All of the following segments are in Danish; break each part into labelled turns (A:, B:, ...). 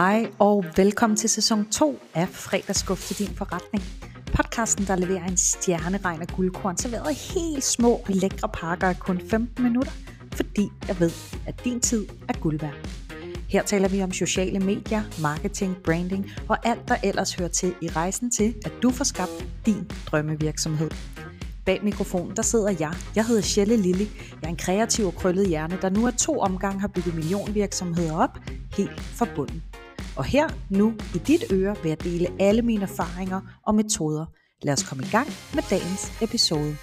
A: Hej og velkommen til sæson 2 af Fredagsskub til din forretning. Podcasten, der leverer en stjerneregn af guldkorn, serveret i helt små og lækre pakker af kun 15 minutter, fordi jeg ved, at din tid er guld værd. Her taler vi om sociale medier, marketing, branding og alt, der ellers hører til i rejsen til, at du får skabt din drømmevirksomhed. Bag mikrofonen, der sidder jeg. Jeg hedder Shelle Lilly. Jeg er en kreativ og krøllet hjerne, der nu er to omgange har bygget millionvirksomheder op, helt fra bunden. Og her, nu, i dit øre, vil jeg dele alle mine erfaringer og metoder. Lad os komme i gang med dagens episode.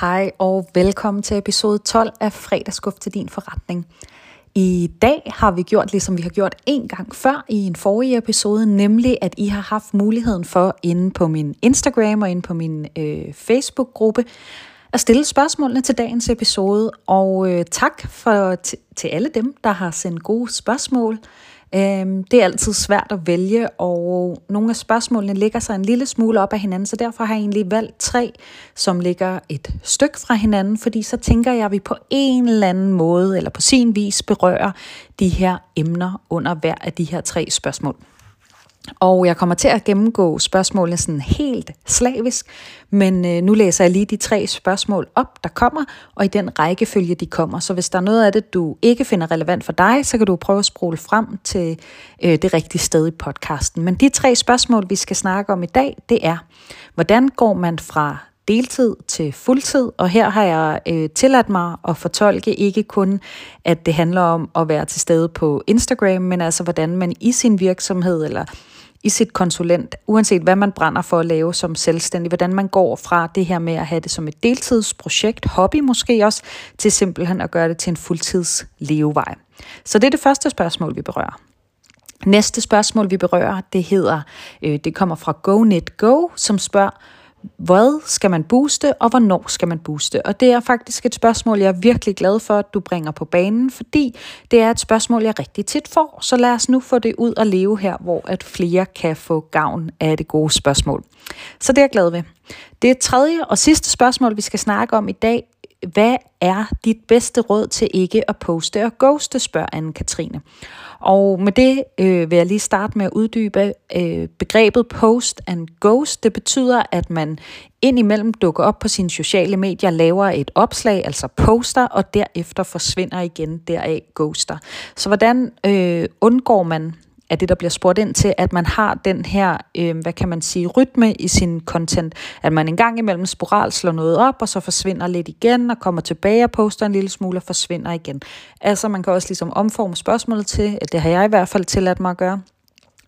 A: Hej og velkommen til episode 12 af Fredagsskuf til din forretning. I dag har vi gjort, ligesom vi har gjort en gang før i en forrige episode, nemlig at I har haft muligheden for inde på min Instagram og inde på min øh, Facebook-gruppe at stille spørgsmålene til dagens episode. Og øh, tak for, t- til alle dem, der har sendt gode spørgsmål. Øhm, det er altid svært at vælge, og nogle af spørgsmålene ligger sig en lille smule op af hinanden, så derfor har jeg egentlig valgt tre, som ligger et stykke fra hinanden, fordi så tænker jeg, at vi på en eller anden måde, eller på sin vis, berører de her emner under hver af de her tre spørgsmål. Og jeg kommer til at gennemgå spørgsmålene sådan helt slavisk, men øh, nu læser jeg lige de tre spørgsmål op, der kommer, og i den rækkefølge, de kommer. Så hvis der er noget af det, du ikke finder relevant for dig, så kan du prøve at spole frem til øh, det rigtige sted i podcasten. Men de tre spørgsmål, vi skal snakke om i dag, det er, hvordan går man fra deltid til fuldtid, og her har jeg øh, tilladt mig at fortolke ikke kun, at det handler om at være til stede på Instagram, men altså hvordan man i sin virksomhed eller i sit konsulent, uanset hvad man brænder for at lave som selvstændig, hvordan man går fra det her med at have det som et deltidsprojekt, hobby måske også, til simpelthen at gøre det til en fuldtids levevej. Så det er det første spørgsmål, vi berører. Næste spørgsmål, vi berører, det hedder, øh, det kommer fra GoNetGo, som spørger, hvad skal man booste, og hvornår skal man booste? Og det er faktisk et spørgsmål, jeg er virkelig glad for, at du bringer på banen, fordi det er et spørgsmål, jeg rigtig tit får. Så lad os nu få det ud og leve her, hvor at flere kan få gavn af det gode spørgsmål. Så det er jeg glad ved. Det tredje og sidste spørgsmål, vi skal snakke om i dag, hvad er dit bedste råd til ikke at poste og ghoste, spørger Anne-Katrine. Og med det øh, vil jeg lige starte med at uddybe øh, begrebet post and ghost. Det betyder, at man indimellem dukker op på sine sociale medier, laver et opslag, altså poster, og derefter forsvinder igen deraf ghoster. Så hvordan øh, undgår man af det, der bliver spurgt ind til, at man har den her, øh, hvad kan man sige, rytme i sin content, at man en gang imellem sporal slår noget op, og så forsvinder lidt igen, og kommer tilbage og poster en lille smule og forsvinder igen. Altså man kan også ligesom omforme spørgsmålet til, at det har jeg i hvert fald tilladt mig at gøre,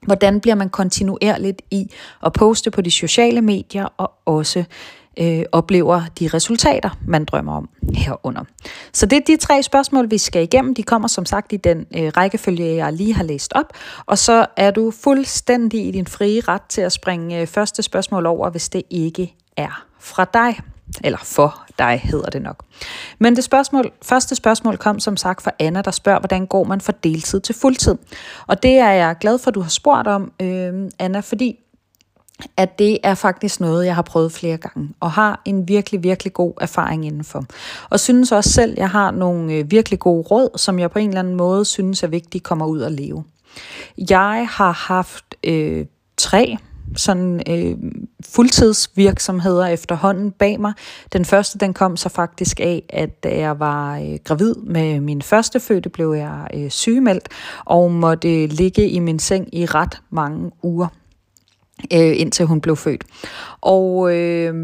A: hvordan bliver man kontinuerligt i at poste på de sociale medier, og også øh, oplever de resultater, man drømmer om herunder. Så det er de tre spørgsmål, vi skal igennem. De kommer som sagt i den øh, rækkefølge, jeg lige har læst op. Og så er du fuldstændig i din frie ret til at springe øh, første spørgsmål over, hvis det ikke er fra dig. Eller for dig hedder det nok. Men det spørgsmål, første spørgsmål kom som sagt fra Anna, der spørger, hvordan går man fra deltid til fuldtid? Og det er jeg glad for, at du har spurgt om, øh, Anna, fordi at det er faktisk noget, jeg har prøvet flere gange, og har en virkelig, virkelig god erfaring indenfor. Og synes også selv, jeg har nogle øh, virkelig gode råd, som jeg på en eller anden måde synes er vigtigt kommer ud at leve. Jeg har haft øh, tre sådan øh, fuldtidsvirksomheder efterhånden bag mig. Den første, den kom så faktisk af, at da jeg var øh, gravid med min første fødte, blev jeg øh, sygemeldt og måtte ligge i min seng i ret mange uger øh, indtil hun blev født. Og, øh,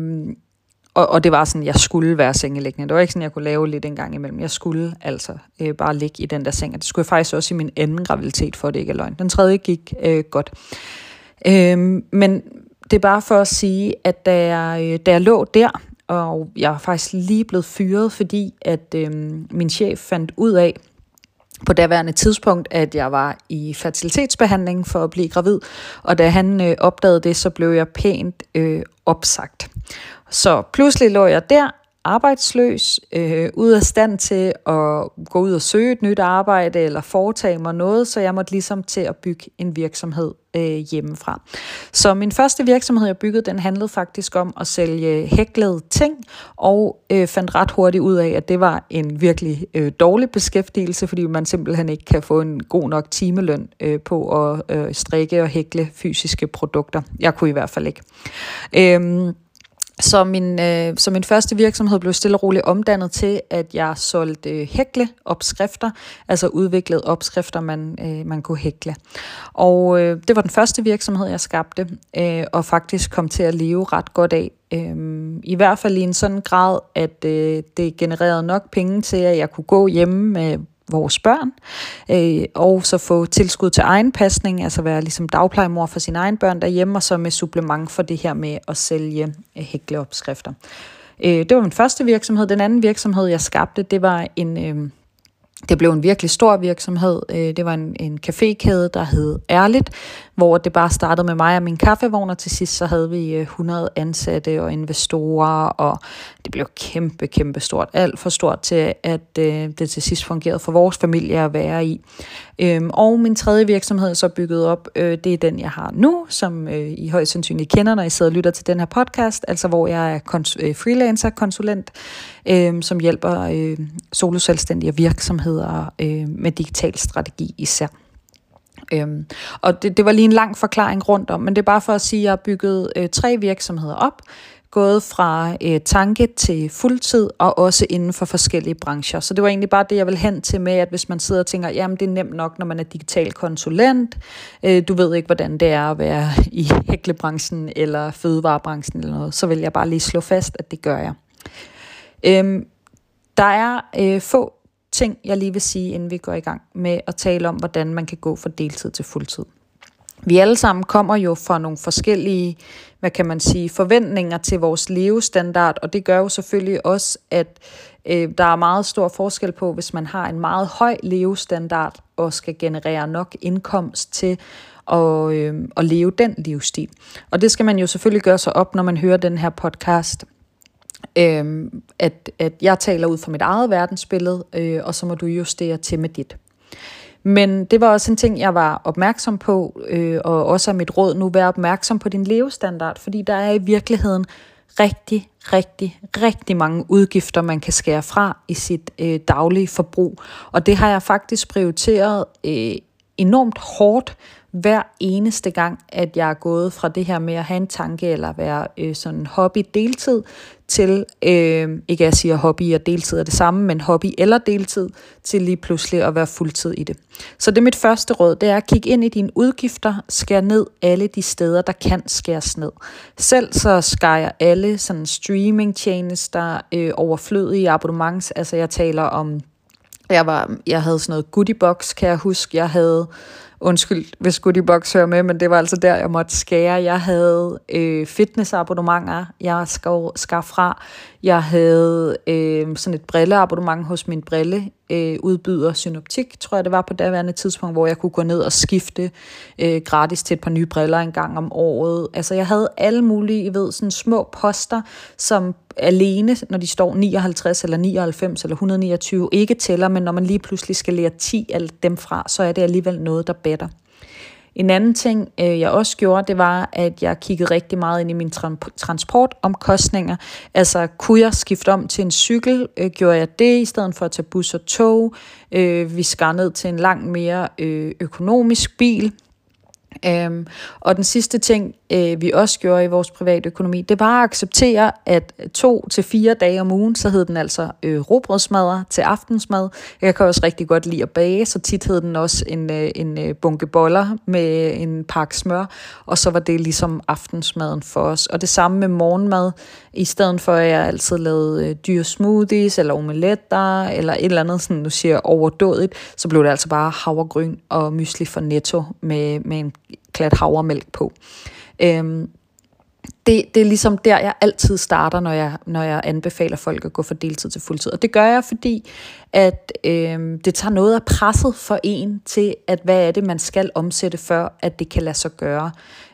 A: og, og det var sådan, jeg skulle være sengeliggende. Det var ikke sådan, jeg kunne lave lidt en gang imellem. Jeg skulle altså øh, bare ligge i den der seng. Og det skulle jeg faktisk også i min anden graviditet, for det ikke er løgn. Den tredje gik øh, godt. Øh, men det er bare for at sige, at da jeg, øh, da jeg lå der, og jeg er faktisk lige blevet fyret, fordi at øh, min chef fandt ud af, på daværende tidspunkt, at jeg var i fertilitetsbehandling for at blive gravid, og da han øh, opdagede det, så blev jeg pænt øh, opsagt. Så pludselig lå jeg der arbejdsløs, øh, ud af stand til at gå ud og søge et nyt arbejde eller foretage mig noget, så jeg måtte ligesom til at bygge en virksomhed øh, hjemmefra. Så min første virksomhed, jeg byggede, den handlede faktisk om at sælge hæklede ting, og øh, fandt ret hurtigt ud af, at det var en virkelig øh, dårlig beskæftigelse, fordi man simpelthen ikke kan få en god nok timeløn øh, på at øh, strikke og hækle fysiske produkter. Jeg kunne i hvert fald ikke. Øh, så min, øh, så min første virksomhed blev stille og roligt omdannet til, at jeg solgte øh, hækle opskrifter, altså udviklede opskrifter, man, øh, man kunne hækle. Og øh, det var den første virksomhed, jeg skabte, øh, og faktisk kom til at leve ret godt af. Øh, I hvert fald i en sådan grad, at øh, det genererede nok penge til, at jeg kunne gå hjemme med vores børn, øh, og så få tilskud til egen pasning, altså være ligesom dagplejemor for sine egne børn derhjemme, og så med supplement for det her med at sælge øh, hækleopskrifter. Øh, det var min første virksomhed. Den anden virksomhed, jeg skabte, det var en... Øh, det blev en virkelig stor virksomhed. Øh, det var en, en cafékæde, der hed Ærligt, hvor det bare startede med mig og min kaffevogn, og til sidst så havde vi øh, 100 ansatte og investorer, og det blev kæmpe, kæmpe stort. Alt for stort til, at øh, det til sidst fungerede for vores familie at være i. Øhm, og min tredje virksomhed så bygget op, øh, det er den, jeg har nu, som øh, I højst sandsynligt kender, når I sidder og lytter til den her podcast, altså hvor jeg er kons- freelancer-konsulent, øh, øhm, som hjælper øh, soloselvstændige virksomheder øh, med digital strategi især. Øhm, og det, det var lige en lang forklaring rundt om, men det er bare for at sige, at jeg har bygget øh, tre virksomheder op, gået fra øh, tanke til fuldtid, og også inden for forskellige brancher. Så det var egentlig bare det, jeg vil hen til med, at hvis man sidder og tænker, jamen det er nemt nok, når man er digital konsulent, øh, du ved ikke, hvordan det er at være i hæklebranchen eller fødevarebranchen eller noget, så vil jeg bare lige slå fast, at det gør jeg. Øhm, der er øh, få ting, jeg lige vil sige, inden vi går i gang med at tale om, hvordan man kan gå fra deltid til fuldtid. Vi alle sammen kommer jo fra nogle forskellige, hvad kan man sige, forventninger til vores levestandard, og det gør jo selvfølgelig også, at øh, der er meget stor forskel på, hvis man har en meget høj levestandard og skal generere nok indkomst til at, øh, at leve den livsstil. Og det skal man jo selvfølgelig gøre sig op, når man hører den her podcast øh, at, at jeg taler ud fra mit eget verdensbillede, øh, og så må du justere til med dit. Men det var også en ting, jeg var opmærksom på, øh, og også er mit råd nu, vær opmærksom på din levestandard, fordi der er i virkeligheden rigtig, rigtig, rigtig mange udgifter, man kan skære fra i sit øh, daglige forbrug. Og det har jeg faktisk prioriteret øh, enormt hårdt hver eneste gang, at jeg er gået fra det her med at have en tanke eller være øh, sådan hobby deltid til, øh, ikke at jeg siger hobby og deltid er det samme, men hobby eller deltid, til lige pludselig at være fuldtid i det. Så det er mit første råd, det er at kigge ind i dine udgifter, skær ned alle de steder, der kan skæres ned. Selv så skærer jeg alle sådan streamingtjenester, øh, overflødige abonnements, altså jeg taler om jeg, var, jeg havde sådan noget goodiebox, kan jeg huske. Jeg havde Undskyld, hvis Goodiebox hører med, men det var altså der, jeg måtte skære. Jeg havde øh, fitnessabonnementer, jeg skal, skar fra. Jeg havde øh, sådan et brilleabonnement hos min brille øh, udbyder Synoptik, tror jeg det var på daværende tidspunkt, hvor jeg kunne gå ned og skifte øh, gratis til et par nye briller en gang om året. Altså jeg havde alle mulige, I ved, sådan små poster, som alene, når de står 59 eller 99 eller 129, ikke tæller, men når man lige pludselig skal lære 10 af dem fra, så er det alligevel noget, der batter. En anden ting, øh, jeg også gjorde, det var, at jeg kiggede rigtig meget ind i mine tra- transportomkostninger. Altså, kunne jeg skifte om til en cykel? Øh, gjorde jeg det, i stedet for at tage bus og tog? Øh, vi skar ned til en langt mere øh, økonomisk bil. Øhm, og den sidste ting, øh, vi også gjorde i vores private økonomi, det var at acceptere, at to til fire dage om ugen, så hed den altså øh, robrødsmadder til aftensmad. Jeg kan også rigtig godt lide at bage, så tit hed den også en, øh, en øh, bunke boller med en pakke smør, og så var det ligesom aftensmaden for os. Og det samme med morgenmad, i stedet for at jeg altid lavede øh, dyre smoothies, eller omeletter, eller et eller andet, sådan nu siger overdådigt, så blev det altså bare havregryn og mysli for netto med, med en klat havremælk på. Øhm, det, det er ligesom der, jeg altid starter, når jeg, når jeg anbefaler folk at gå fra deltid til fuldtid. Og det gør jeg, fordi at øh, det tager noget af presset for en til, at hvad er det, man skal omsætte, før at det kan lade sig gøre.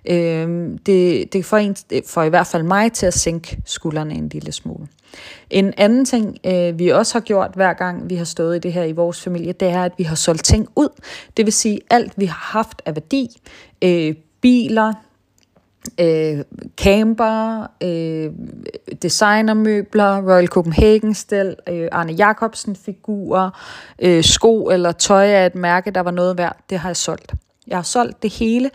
A: Øh, det, det får, en, får i hvert fald mig til at sænke skuldrene en lille smule. En anden ting, øh, vi også har gjort hver gang vi har stået i det her i vores familie, det er, at vi har solgt ting ud. Det vil sige, alt vi har haft af værdi, øh, biler, øh, camper, øh, designermøbler, Royal Copenhagen-stel, øh, Arne Jacobsen-figurer, øh, sko eller tøj af et mærke, der var noget værd, det har jeg solgt. Jeg har solgt det hele,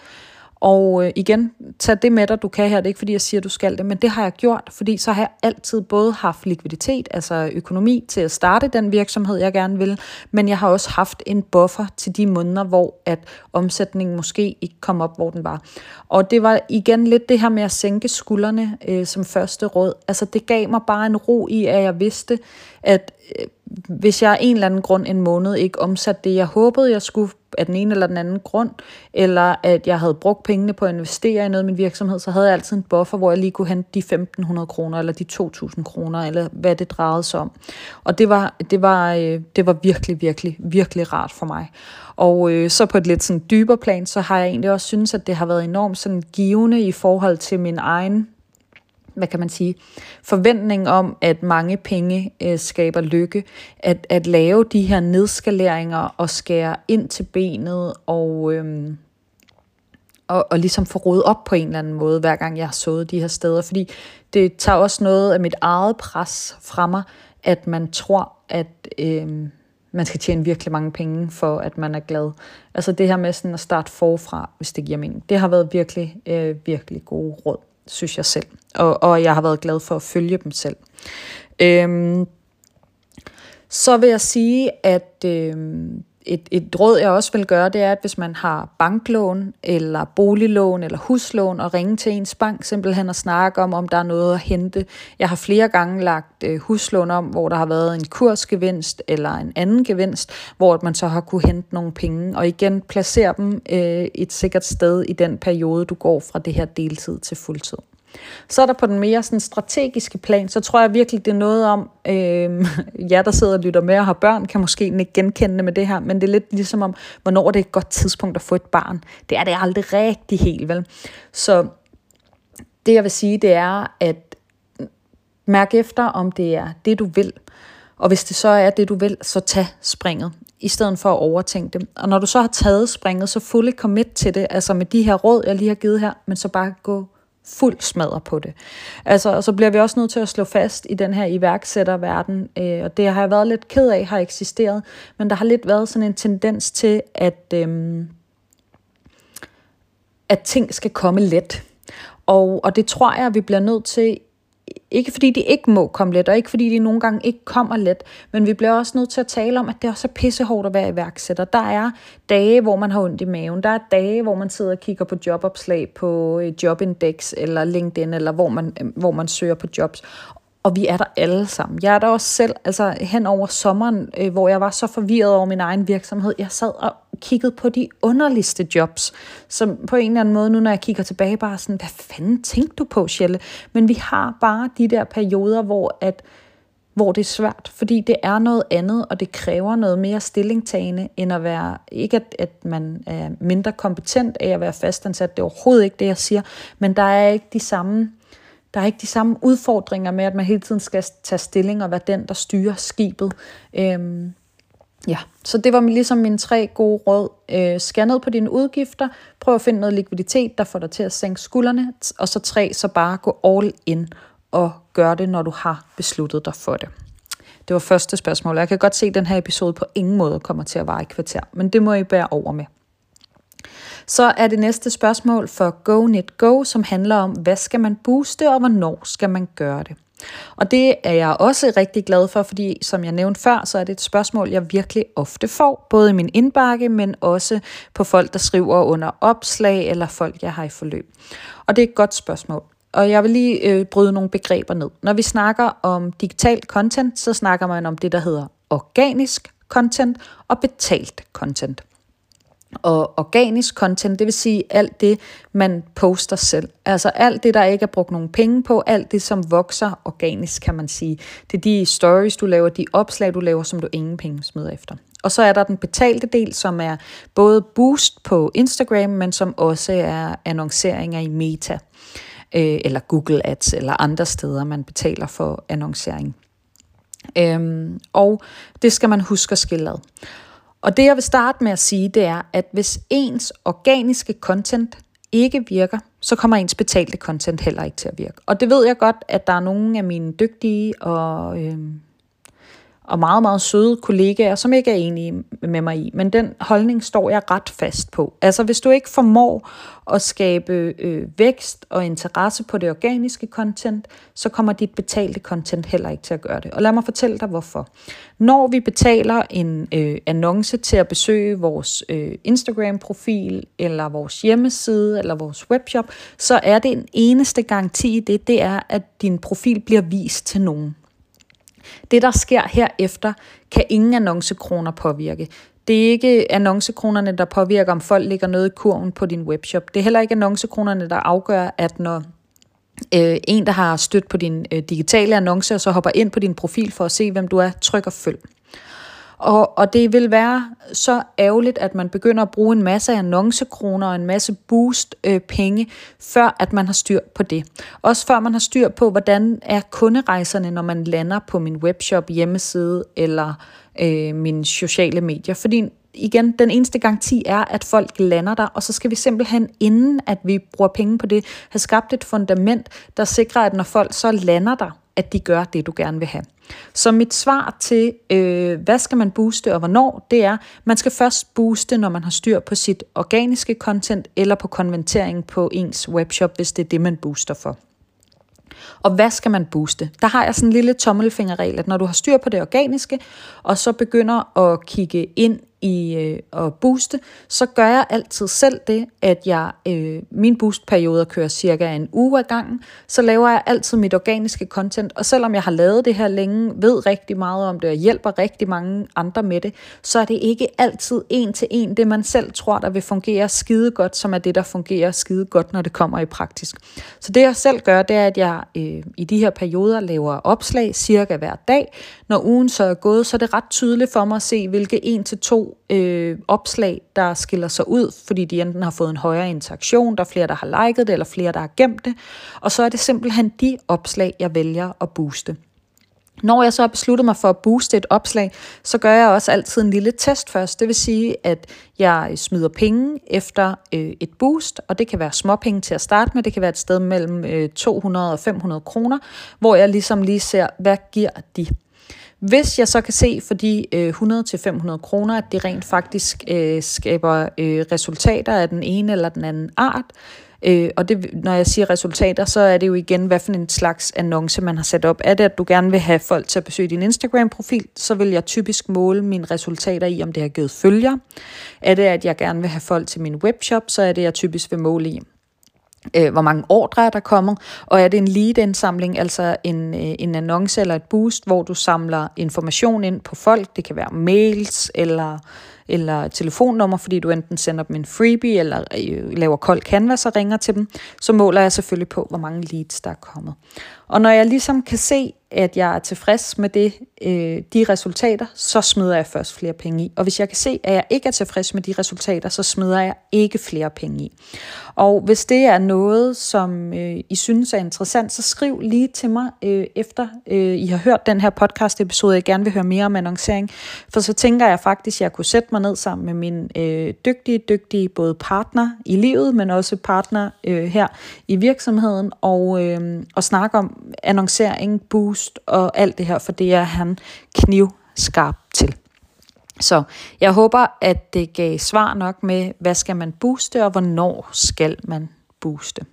A: og øh, igen, tag det med dig, du kan her. Det er ikke fordi, jeg siger, du skal det, men det har jeg gjort, fordi så har jeg altid både haft likviditet, altså økonomi til at starte den virksomhed, jeg gerne vil, men jeg har også haft en buffer til de måneder, hvor at omsætningen måske ikke kom op, hvor den var. Og det var igen lidt det her med at sænke skuldrene øh, som første råd. Altså det gav mig bare en ro i, at jeg vidste, at øh, hvis jeg af en eller anden grund en måned ikke omsatte det, jeg håbede, jeg skulle af den ene eller den anden grund, eller at jeg havde brugt pengene på at investere i noget i min virksomhed, så havde jeg altid en buffer, hvor jeg lige kunne hente de 1.500 kroner, eller de 2.000 kroner, eller hvad det drejede sig om. Og det var, det var, øh, det var virkelig, virkelig, virkelig rart for mig. Og øh, så på et lidt sådan dybere plan, så har jeg egentlig også synes, at det har været enormt sådan givende i forhold til min egen hvad kan man sige, forventning om, at mange penge øh, skaber lykke, at, at lave de her nedskaleringer og skære ind til benet og, Øh, og, og ligesom få rodet op på en eller anden måde, hver gang jeg har sået de her steder, fordi det tager også noget af mit eget pres fra mig, at man tror, at øh, man skal tjene virkelig mange penge, for at man er glad. Altså det her med sådan at starte forfra, hvis det giver mening, det har været virkelig, øh, virkelig gode råd synes jeg selv. Og, og jeg har været glad for at følge dem selv. Øhm, så vil jeg sige, at øhm, et, et råd, jeg også vil gøre, det er, at hvis man har banklån, eller boliglån, eller huslån, og ringe til ens bank simpelthen og snakke om, om der er noget at hente. Jeg har flere gange lagt øh, huslån om, hvor der har været en kursgevinst, eller en anden gevinst, hvor man så har kunne hente nogle penge, og igen placere dem øh, et sikkert sted i den periode, du går fra det her deltid til fuldtid. Så er der på den mere sådan strategiske plan, så tror jeg virkelig, det er noget om, øh, jer der sidder og lytter med og har børn, kan måske ikke genkende med det her, men det er lidt ligesom om, hvornår det er et godt tidspunkt at få et barn. Det er det aldrig rigtig helt, vel? Så det jeg vil sige, det er, at mærk efter, om det er det, du vil. Og hvis det så er det, du vil, så tag springet i stedet for at overtænke det. Og når du så har taget springet, så fuldt commit til det, altså med de her råd, jeg lige har givet her, men så bare gå fuld smadre på det. Altså, og så bliver vi også nødt til at slå fast i den her iværksætterverden, øh, og det har jeg været lidt ked af, har eksisteret, men der har lidt været sådan en tendens til, at, øh, at ting skal komme let. Og, og det tror jeg, vi bliver nødt til ikke fordi de ikke må komme let, og ikke fordi de nogle gange ikke kommer let, men vi bliver også nødt til at tale om, at det også er pissehårdt at være iværksætter. Der er dage, hvor man har ondt i maven. Der er dage, hvor man sidder og kigger på jobopslag på øh, Jobindex eller LinkedIn, eller hvor man, øh, hvor man søger på jobs. Og vi er der alle sammen. Jeg er der også selv, altså hen over sommeren, øh, hvor jeg var så forvirret over min egen virksomhed. Jeg sad og kiggede på de underligste jobs, som på en eller anden måde, nu når jeg kigger tilbage, bare sådan, hvad fanden tænkte du på, Sjælle? Men vi har bare de der perioder, hvor at hvor det er svært, fordi det er noget andet, og det kræver noget mere stillingtagende, end at være, ikke at, at man er mindre kompetent af at være fastansat, det er overhovedet ikke det, jeg siger, men der er ikke de samme der er ikke de samme udfordringer med, at man hele tiden skal tage stilling og være den, der styrer skibet. Øhm, ja, så det var ligesom mine tre gode råd. Øh, skær ned på dine udgifter, prøv at finde noget likviditet, der får dig til at sænke skuldrene, og så tre, så bare gå all in og gør det, når du har besluttet dig for det. Det var første spørgsmål. Jeg kan godt se, at den her episode på ingen måde kommer til at vare i kvarter, men det må I bære over med. Så er det næste spørgsmål for Go Net Go, som handler om, hvad skal man booste, og hvornår skal man gøre det? Og det er jeg også rigtig glad for, fordi som jeg nævnte før, så er det et spørgsmål, jeg virkelig ofte får, både i min indbakke, men også på folk, der skriver under opslag, eller folk, jeg har i forløb. Og det er et godt spørgsmål. Og jeg vil lige øh, bryde nogle begreber ned. Når vi snakker om digital content, så snakker man om det, der hedder organisk content og betalt content. Og organisk content, det vil sige alt det, man poster selv. Altså alt det, der ikke er brugt nogen penge på, alt det, som vokser organisk, kan man sige. Det er de stories, du laver, de opslag, du laver, som du ingen penge smider efter. Og så er der den betalte del, som er både boost på Instagram, men som også er annonceringer i Meta, øh, eller Google Ads, eller andre steder, man betaler for annoncering. Øhm, og det skal man huske at skille ad. Og det jeg vil starte med at sige, det er, at hvis ens organiske content ikke virker, så kommer ens betalte content heller ikke til at virke. Og det ved jeg godt, at der er nogle af mine dygtige og øh, og meget, meget søde kollegaer, som ikke er enige med mig i. Men den holdning står jeg ret fast på. Altså hvis du ikke formår at skabe øh, vækst og interesse på det organiske content, så kommer dit betalte content heller ikke til at gøre det. Og lad mig fortælle dig hvorfor. Når vi betaler en øh, annonce til at besøge vores øh, Instagram-profil, eller vores hjemmeside, eller vores webshop, så er det en eneste garanti i det, det er, at din profil bliver vist til nogen. Det, der sker herefter, kan ingen annoncekroner påvirke. Det er ikke annoncekronerne, der påvirker, om folk lægger noget i kurven på din webshop. Det er heller ikke annoncekronerne, der afgør, at når øh, en, der har stødt på din øh, digitale annonce, og så hopper ind på din profil for at se, hvem du er, trykker følg. Og, og det vil være så ærgerligt, at man begynder at bruge en masse annoncekroner og en masse boost øh, penge, før at man har styr på det. Også før man har styr på, hvordan er kunderejserne, når man lander på min webshop, hjemmeside eller øh, mine sociale medier. Fordi igen, den eneste garanti er, at folk lander der, og så skal vi simpelthen, inden at vi bruger penge på det, have skabt et fundament, der sikrer, at når folk så lander der, at de gør det, du gerne vil have. Så mit svar til, øh, hvad skal man booste og hvornår, det er, man skal først booste, når man har styr på sit organiske content eller på konvertering på ens webshop, hvis det er det, man booster for. Og hvad skal man booste? Der har jeg sådan en lille tommelfingerregel, at når du har styr på det organiske, og så begynder at kigge ind i øh, at booste, så gør jeg altid selv det, at jeg øh, min boostperioder kører cirka en uge ad gangen, så laver jeg altid mit organiske content, og selvom jeg har lavet det her længe, ved rigtig meget om det, og hjælper rigtig mange andre med det, så er det ikke altid en til en det, man selv tror, der vil fungere skide godt, som er det, der fungerer skide godt, når det kommer i praktisk. Så det jeg selv gør, det er, at jeg øh, i de her perioder laver opslag cirka hver dag. Når ugen så er gået, så er det ret tydeligt for mig at se, hvilke en til to øh, opslag, der skiller sig ud, fordi de enten har fået en højere interaktion, der er flere, der har liket det, eller flere, der har gemt det. Og så er det simpelthen de opslag, jeg vælger at booste. Når jeg så har besluttet mig for at booste et opslag, så gør jeg også altid en lille test først. Det vil sige, at jeg smider penge efter øh, et boost, og det kan være småpenge til at starte med. Det kan være et sted mellem øh, 200 og 500 kroner, hvor jeg ligesom lige ser, hvad giver de hvis jeg så kan se for de øh, 100-500 kroner, at det rent faktisk øh, skaber øh, resultater af den ene eller den anden art, Øh, og det, når jeg siger resultater, så er det jo igen, hvad for en slags annonce man har sat op. Er det, at du gerne vil have folk til at besøge din Instagram-profil, så vil jeg typisk måle mine resultater i, om det har givet følger. Er det, at jeg gerne vil have folk til min webshop, så er det, jeg typisk vil måle i, øh, hvor mange ordre er der kommet, og er det en lead-indsamling, altså en, øh, en annonce eller et boost, hvor du samler information ind på folk, det kan være mails eller eller telefonnummer, fordi du enten sender dem en freebie, eller øh, laver kold canvas og ringer til dem, så måler jeg selvfølgelig på, hvor mange leads der er kommet. Og når jeg ligesom kan se, at jeg er tilfreds med det, øh, de resultater, så smider jeg først flere penge i. Og hvis jeg kan se, at jeg ikke er tilfreds med de resultater, så smider jeg ikke flere penge i. Og hvis det er noget, som øh, I synes er interessant, så skriv lige til mig øh, efter øh, I har hørt den her podcast episode, jeg gerne vil høre mere om annoncering. For så tænker jeg faktisk, at jeg kunne sætte mig ned sammen med min øh, dygtige, dygtige både partner i livet, men også partner øh, her i virksomheden, og, øh, og snakke om annoncering, boost og alt det her, for det er han knivskarp til. Så jeg håber, at det gav svar nok med, hvad skal man booste, og hvornår skal man booste.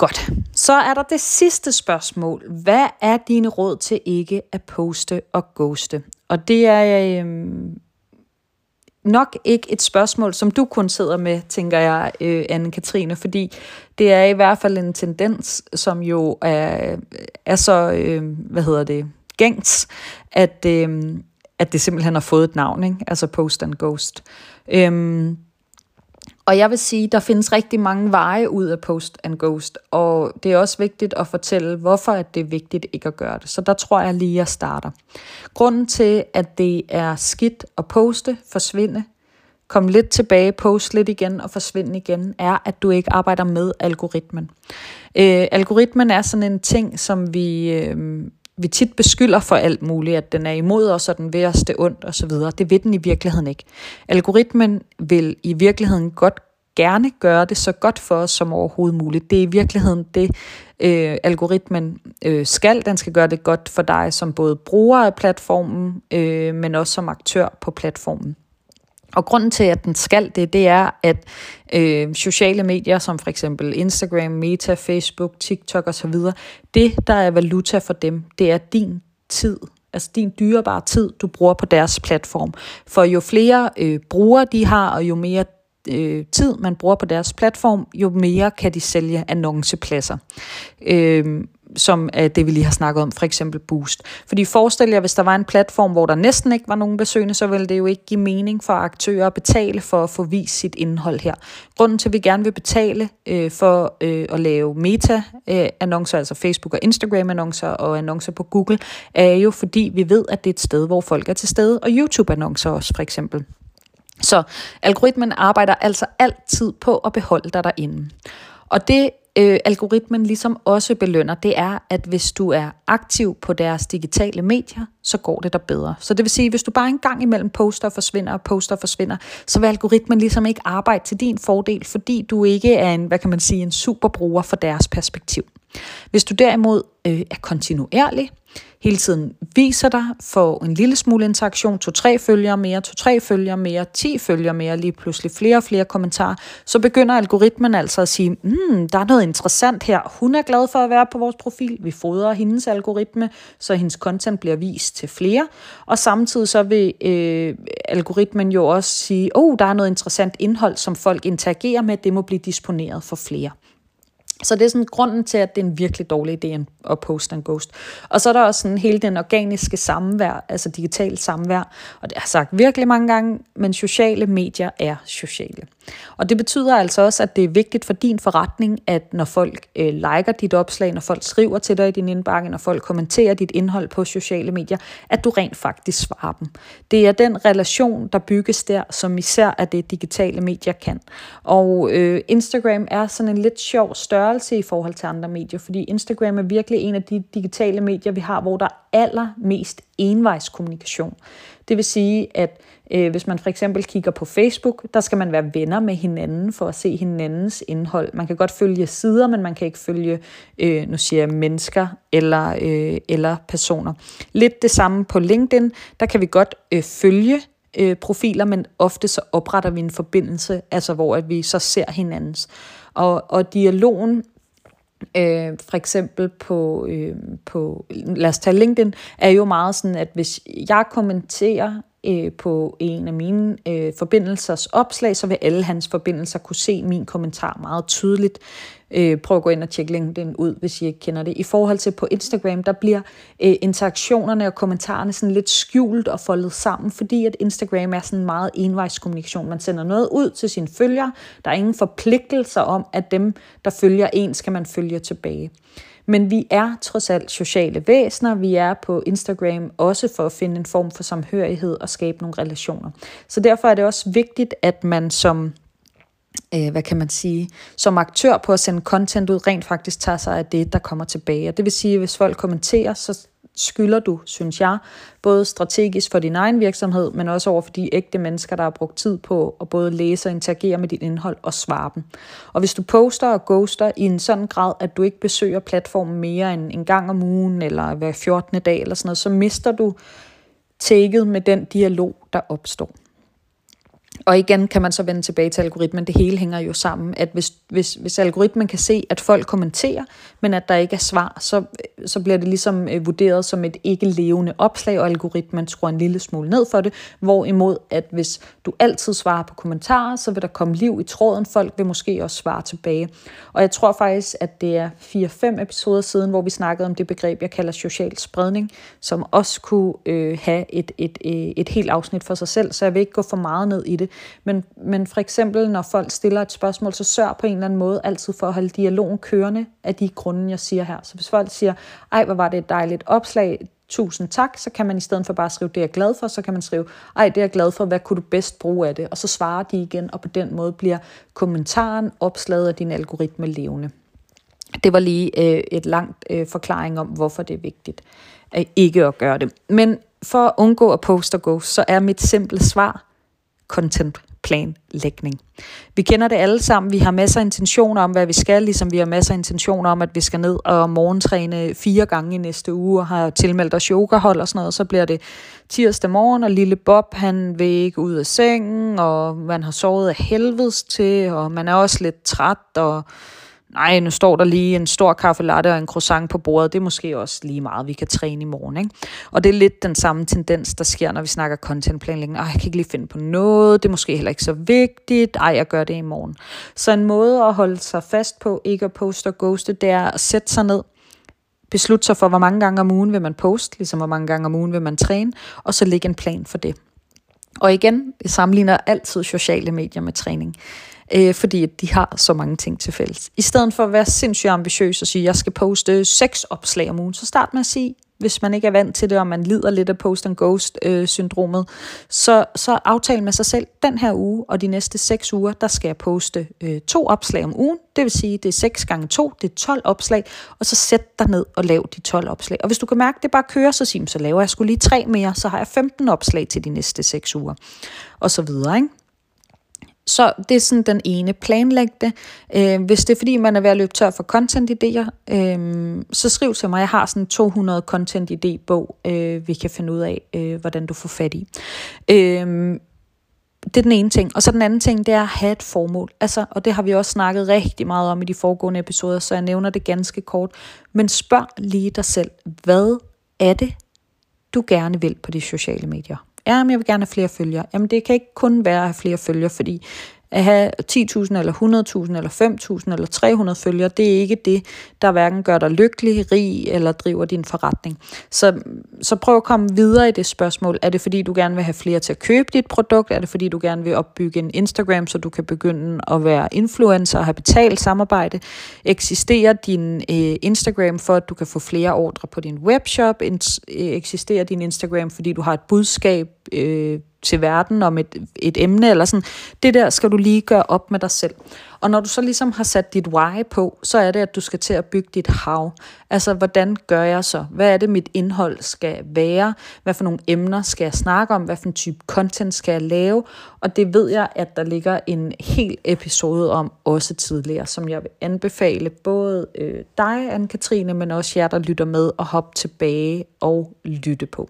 A: Godt. Så er der det sidste spørgsmål. Hvad er dine råd til ikke at poste og ghoste? Og det er øhm, nok ikke et spørgsmål, som du kun sidder med, tænker jeg, øh, Anne-Katrine, fordi det er i hvert fald en tendens, som jo er, er så, øh, hvad hedder det, gængs, at, øh, at det simpelthen har fået et navn, ikke? altså Post and Ghost. Øh, og jeg vil sige, der findes rigtig mange veje ud af Post and Ghost, og det er også vigtigt at fortælle, hvorfor at det er vigtigt ikke at gøre det. Så der tror jeg lige, at jeg starter. Grunden til, at det er skidt at poste, forsvinde, komme lidt tilbage, poste lidt igen og forsvinde igen, er, at du ikke arbejder med algoritmen. Øh, algoritmen er sådan en ting, som vi, øh, vi tit beskylder for alt muligt, at den er imod os, og den vil os det ondt osv. Det vil den i virkeligheden ikke. Algoritmen vil i virkeligheden godt gerne gøre det så godt for os som overhovedet muligt. Det er i virkeligheden det, øh, algoritmen øh, skal. Den skal gøre det godt for dig som både bruger af platformen, øh, men også som aktør på platformen. Og grunden til, at den skal det, det er, at øh, sociale medier som for eksempel Instagram, Meta, Facebook, TikTok osv., det, der er valuta for dem, det er din tid. Altså din dyrebare tid, du bruger på deres platform. For jo flere øh, brugere de har, og jo mere øh, tid man bruger på deres platform, jo mere kan de sælge annoncepladser. Øh, som er det, vi lige har snakket om, for eksempel Boost. Fordi forestil jer, hvis der var en platform, hvor der næsten ikke var nogen besøgende, så ville det jo ikke give mening for aktører at betale for at få vist sit indhold her. Grunden til, at vi gerne vil betale øh, for øh, at lave meta-annoncer, altså Facebook- og Instagram-annoncer og annoncer på Google, er jo fordi, vi ved, at det er et sted, hvor folk er til stede, og YouTube-annoncer også for eksempel. Så algoritmen arbejder altså altid på at beholde dig derinde. Og det øh, algoritmen ligesom også belønner, det er, at hvis du er aktiv på deres digitale medier, så går det der bedre. Så det vil sige, hvis du bare en gang imellem poster og forsvinder og poster og forsvinder, så vil algoritmen ligesom ikke arbejde til din fordel, fordi du ikke er en, hvad kan man sige, en superbruger for deres perspektiv. Hvis du derimod øh, er kontinuerlig, hele tiden viser dig, får en lille smule interaktion, to-tre følgere mere, to-tre følgere mere, ti følgere mere, lige pludselig flere og flere kommentarer, så begynder algoritmen altså at sige, mm, der er noget interessant her, hun er glad for at være på vores profil, vi fodrer hendes algoritme, så hendes content bliver vist til flere, og samtidig så vil øh, algoritmen jo også sige, oh, der er noget interessant indhold, som folk interagerer med, det må blive disponeret for flere. Så det er sådan grunden til, at det er en virkelig dårlig idé at post and ghost. Og så er der også sådan hele den organiske samvær, altså digital samvær. Og det har jeg sagt virkelig mange gange, men sociale medier er sociale. Og det betyder altså også, at det er vigtigt for din forretning, at når folk øh, liker dit opslag, når folk skriver til dig i din indbakke, når folk kommenterer dit indhold på sociale medier, at du rent faktisk svarer dem. Det er den relation, der bygges der, som især er det digitale medier kan. Og øh, Instagram er sådan en lidt sjov størrelse i forhold til andre medier, fordi Instagram er virkelig en af de digitale medier, vi har, hvor der er allermest envejskommunikation. Det vil sige, at øh, hvis man for eksempel kigger på Facebook, der skal man være venner med hinanden for at se hinandens indhold. Man kan godt følge sider, men man kan ikke følge, øh, nu siger jeg, mennesker eller, øh, eller personer. Lidt det samme på LinkedIn, der kan vi godt øh, følge øh, profiler, men ofte så opretter vi en forbindelse, altså hvor at vi så ser hinandens. Og, og dialogen Øh, for eksempel på, øh, på, lad os tage LinkedIn, er jo meget sådan, at hvis jeg kommenterer øh, på en af mine øh, forbindelsers opslag, så vil alle hans forbindelser kunne se min kommentar meget tydeligt. Øh, prøv at gå ind og tjekke LinkedIn ud, hvis I ikke kender det. I forhold til på Instagram, der bliver øh, interaktionerne og kommentarerne sådan lidt skjult og foldet sammen, fordi at Instagram er sådan meget envejskommunikation. Man sender noget ud til sine følgere. Der er ingen forpligtelser om, at dem, der følger en, skal man følge tilbage. Men vi er trods alt sociale væsener. Vi er på Instagram også for at finde en form for samhørighed og skabe nogle relationer. Så derfor er det også vigtigt, at man som øh, hvad kan man sige, som aktør på at sende content ud, rent faktisk tager sig af det, der kommer tilbage. Og det vil sige, at hvis folk kommenterer, så skylder du, synes jeg, både strategisk for din egen virksomhed, men også over for de ægte mennesker, der har brugt tid på at både læse og interagere med dit indhold og svare dem. Og hvis du poster og ghoster i en sådan grad, at du ikke besøger platformen mere end en gang om ugen, eller hver 14. dag, eller sådan noget, så mister du tækket med den dialog, der opstår. Og igen kan man så vende tilbage til algoritmen. Det hele hænger jo sammen. At hvis, hvis, hvis algoritmen kan se, at folk kommenterer, men at der ikke er svar, så, så bliver det ligesom øh, vurderet som et ikke levende opslag, og algoritmen skruer en lille smule ned for det. Hvorimod, at hvis du altid svarer på kommentarer, så vil der komme liv i tråden. Folk vil måske også svare tilbage. Og jeg tror faktisk, at det er 4-5 episoder siden, hvor vi snakkede om det begreb, jeg kalder social spredning, som også kunne øh, have et, et, et, et helt afsnit for sig selv, så jeg vil ikke gå for meget ned i det. Men, men for eksempel, når folk stiller et spørgsmål, så sørg på en eller anden måde altid for at holde dialogen kørende af de grunde, jeg siger her. Så hvis folk siger, ej, hvor var det et dejligt opslag, tusind tak, så kan man i stedet for bare skrive, det er jeg glad for, så kan man skrive, ej, det er jeg glad for, hvad kunne du bedst bruge af det? Og så svarer de igen, og på den måde bliver kommentaren, opslaget af din algoritme levende. Det var lige øh, et langt øh, forklaring om, hvorfor det er vigtigt øh, ikke at gøre det. Men for at undgå at poste og go, så er mit simple svar content planlægning. Vi kender det alle sammen. Vi har masser af intentioner om, hvad vi skal, ligesom vi har masser af intentioner om, at vi skal ned og morgentræne fire gange i næste uge, og har tilmeldt os yogahold og sådan noget. Så bliver det tirsdag morgen, og lille Bob, han vil ikke ud af sengen, og man har sovet af helvedes til, og man er også lidt træt, og nej, nu står der lige en stor kaffe latte og en croissant på bordet, det er måske også lige meget, vi kan træne i morgen. Ikke? Og det er lidt den samme tendens, der sker, når vi snakker contentplanlægning. Ej, jeg kan ikke lige finde på noget, det er måske heller ikke så vigtigt, ej, jeg gør det i morgen. Så en måde at holde sig fast på, ikke at poste og ghoste, det er at sætte sig ned, beslutte sig for, hvor mange gange om ugen vil man poste, ligesom hvor mange gange om ugen vil man træne, og så lægge en plan for det. Og igen, jeg sammenligner altid sociale medier med træning øh, fordi de har så mange ting til fælles. I stedet for at være sindssygt ambitiøs og sige, at jeg skal poste seks opslag om ugen, så start med at sige, hvis man ikke er vant til det, og man lider lidt af post and ghost øh, syndromet, så, så aftal med sig selv, den her uge og de næste seks uger, der skal jeg poste øh, to opslag om ugen. Det vil sige, det er 6 gange 2, det er 12 opslag, og så sæt dig ned og lav de 12 opslag. Og hvis du kan mærke, at det bare kører, så sig, så laver jeg skulle lige tre mere, så har jeg 15 opslag til de næste 6 uger. Og så videre, ikke? Så det er sådan den ene. Planlæg det. Øh, hvis det er fordi, man er ved at løbe tør for content-idéer, øh, så skriv til mig. Jeg har sådan 200 content-idé-bog, øh, vi kan finde ud af, øh, hvordan du får fat i. Øh, det er den ene ting. Og så den anden ting, det er at have et formål. Altså, og det har vi også snakket rigtig meget om i de foregående episoder, så jeg nævner det ganske kort. Men spørg lige dig selv, hvad er det, du gerne vil på de sociale medier? Ja, men jeg vil gerne have flere følgere. Jamen det kan ikke kun være at have flere følgere, fordi at have 10.000 eller 100.000 eller 5.000 eller 300 følgere, det er ikke det, der hverken gør dig lykkelig, rig eller driver din forretning. Så, så prøv at komme videre i det spørgsmål. Er det fordi, du gerne vil have flere til at købe dit produkt? Er det fordi, du gerne vil opbygge en Instagram, så du kan begynde at være influencer og have betalt samarbejde? Eksisterer din øh, Instagram for, at du kan få flere ordre på din webshop? Øh, eksisterer din Instagram, fordi du har et budskab, øh, til verden om et, et emne, eller sådan. Det der skal du lige gøre op med dig selv. Og når du så ligesom har sat dit why på, så er det, at du skal til at bygge dit how. Altså, hvordan gør jeg så? Hvad er det, mit indhold skal være? Hvad for nogle emner skal jeg snakke om? Hvad for en type content skal jeg lave? Og det ved jeg, at der ligger en hel episode om også tidligere, som jeg vil anbefale både øh, dig, Anne-Katrine, men også jer, der lytter med, og hoppe tilbage og lytte på.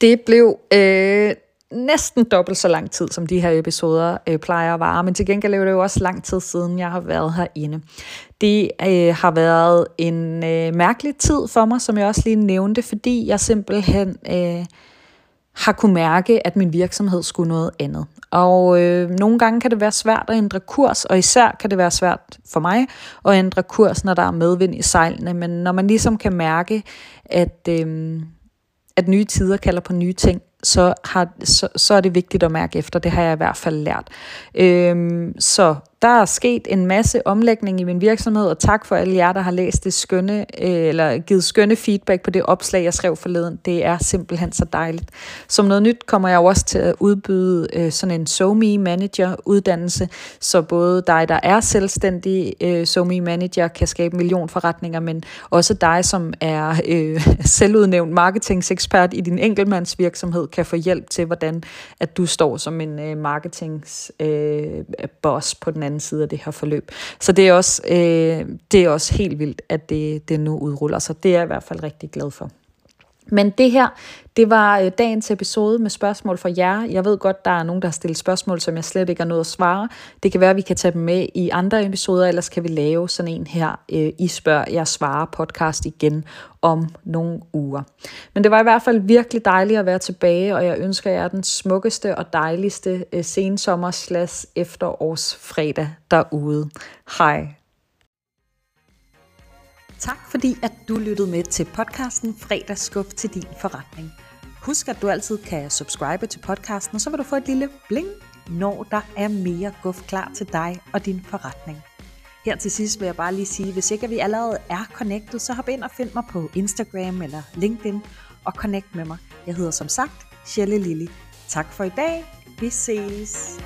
A: Det blev øh, næsten dobbelt så lang tid, som de her episoder øh, plejer at vare, men til gengæld er det jo også lang tid siden, jeg har været herinde. Det øh, har været en øh, mærkelig tid for mig, som jeg også lige nævnte, fordi jeg simpelthen øh, har kunne mærke, at min virksomhed skulle noget andet. Og øh, nogle gange kan det være svært at ændre kurs, og især kan det være svært for mig at ændre kurs, når der er medvind i sejlene. Men når man ligesom kan mærke, at... Øh, at nye tider kalder på nye ting, så, har, så, så er det vigtigt at mærke efter. Det har jeg i hvert fald lært. Øhm, så der er sket en masse omlægning i min virksomhed, og tak for alle jer, der har læst det skønne, øh, eller givet skønne feedback på det opslag, jeg skrev forleden. Det er simpelthen så dejligt. Som noget nyt kommer jeg også til at udbyde øh, sådan en SoMe Manager uddannelse, så både dig, der er selvstændig øh, SoMe Manager, kan skabe millionforretninger, men også dig, som er øh, selvudnævnt marketingsekspert i din enkeltmandsvirksomhed, kan få hjælp til, hvordan at du står som en øh, marketingsboss øh, boss på den anden anden side af det her forløb. Så det er også, øh, det er også helt vildt, at det, det nu udruller sig. Det er jeg i hvert fald rigtig glad for. Men det her, det var øh, dagens episode med spørgsmål fra jer. Jeg ved godt, der er nogen, der har stillet spørgsmål, som jeg slet ikke har nået at svare. Det kan være, at vi kan tage dem med i andre episoder, ellers kan vi lave sådan en her, øh, I spørger, jeg svarer podcast igen om nogle uger. Men det var i hvert fald virkelig dejligt at være tilbage, og jeg ønsker jer den smukkeste og dejligste øh, sensommer slash efterårsfredag derude. Hej. Tak fordi, at du lyttede med til podcasten Fredagsskub til din forretning. Husk, at du altid kan subscribe til podcasten, og så vil du få et lille bling, når der er mere guf klar til dig og din forretning. Her til sidst vil jeg bare lige sige, hvis ikke vi allerede er connected, så hop ind og find mig på Instagram eller LinkedIn og connect med mig. Jeg hedder som sagt Shelle Lilly. Tak for i dag. Vi ses.